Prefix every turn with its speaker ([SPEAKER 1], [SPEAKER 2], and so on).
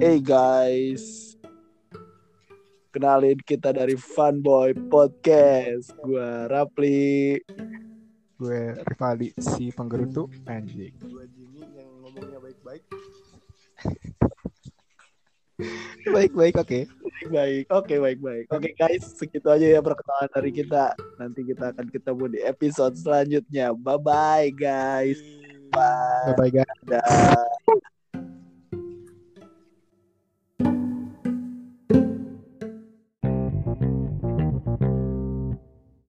[SPEAKER 1] Hey guys, kenalin kita dari Funboy Podcast. Gue Rapli.
[SPEAKER 2] Gue Rivali si penggerutu anjing.
[SPEAKER 3] Gue Jimmy yang ngomongnya baik-baik.
[SPEAKER 2] Baik-baik oke.
[SPEAKER 1] Baik, oke baik-baik. Oke guys, segitu aja ya perkenalan dari kita. Nanti kita akan ketemu di episode selanjutnya. Bye bye guys. Bye.
[SPEAKER 2] Bye guys.
[SPEAKER 1] Dadah.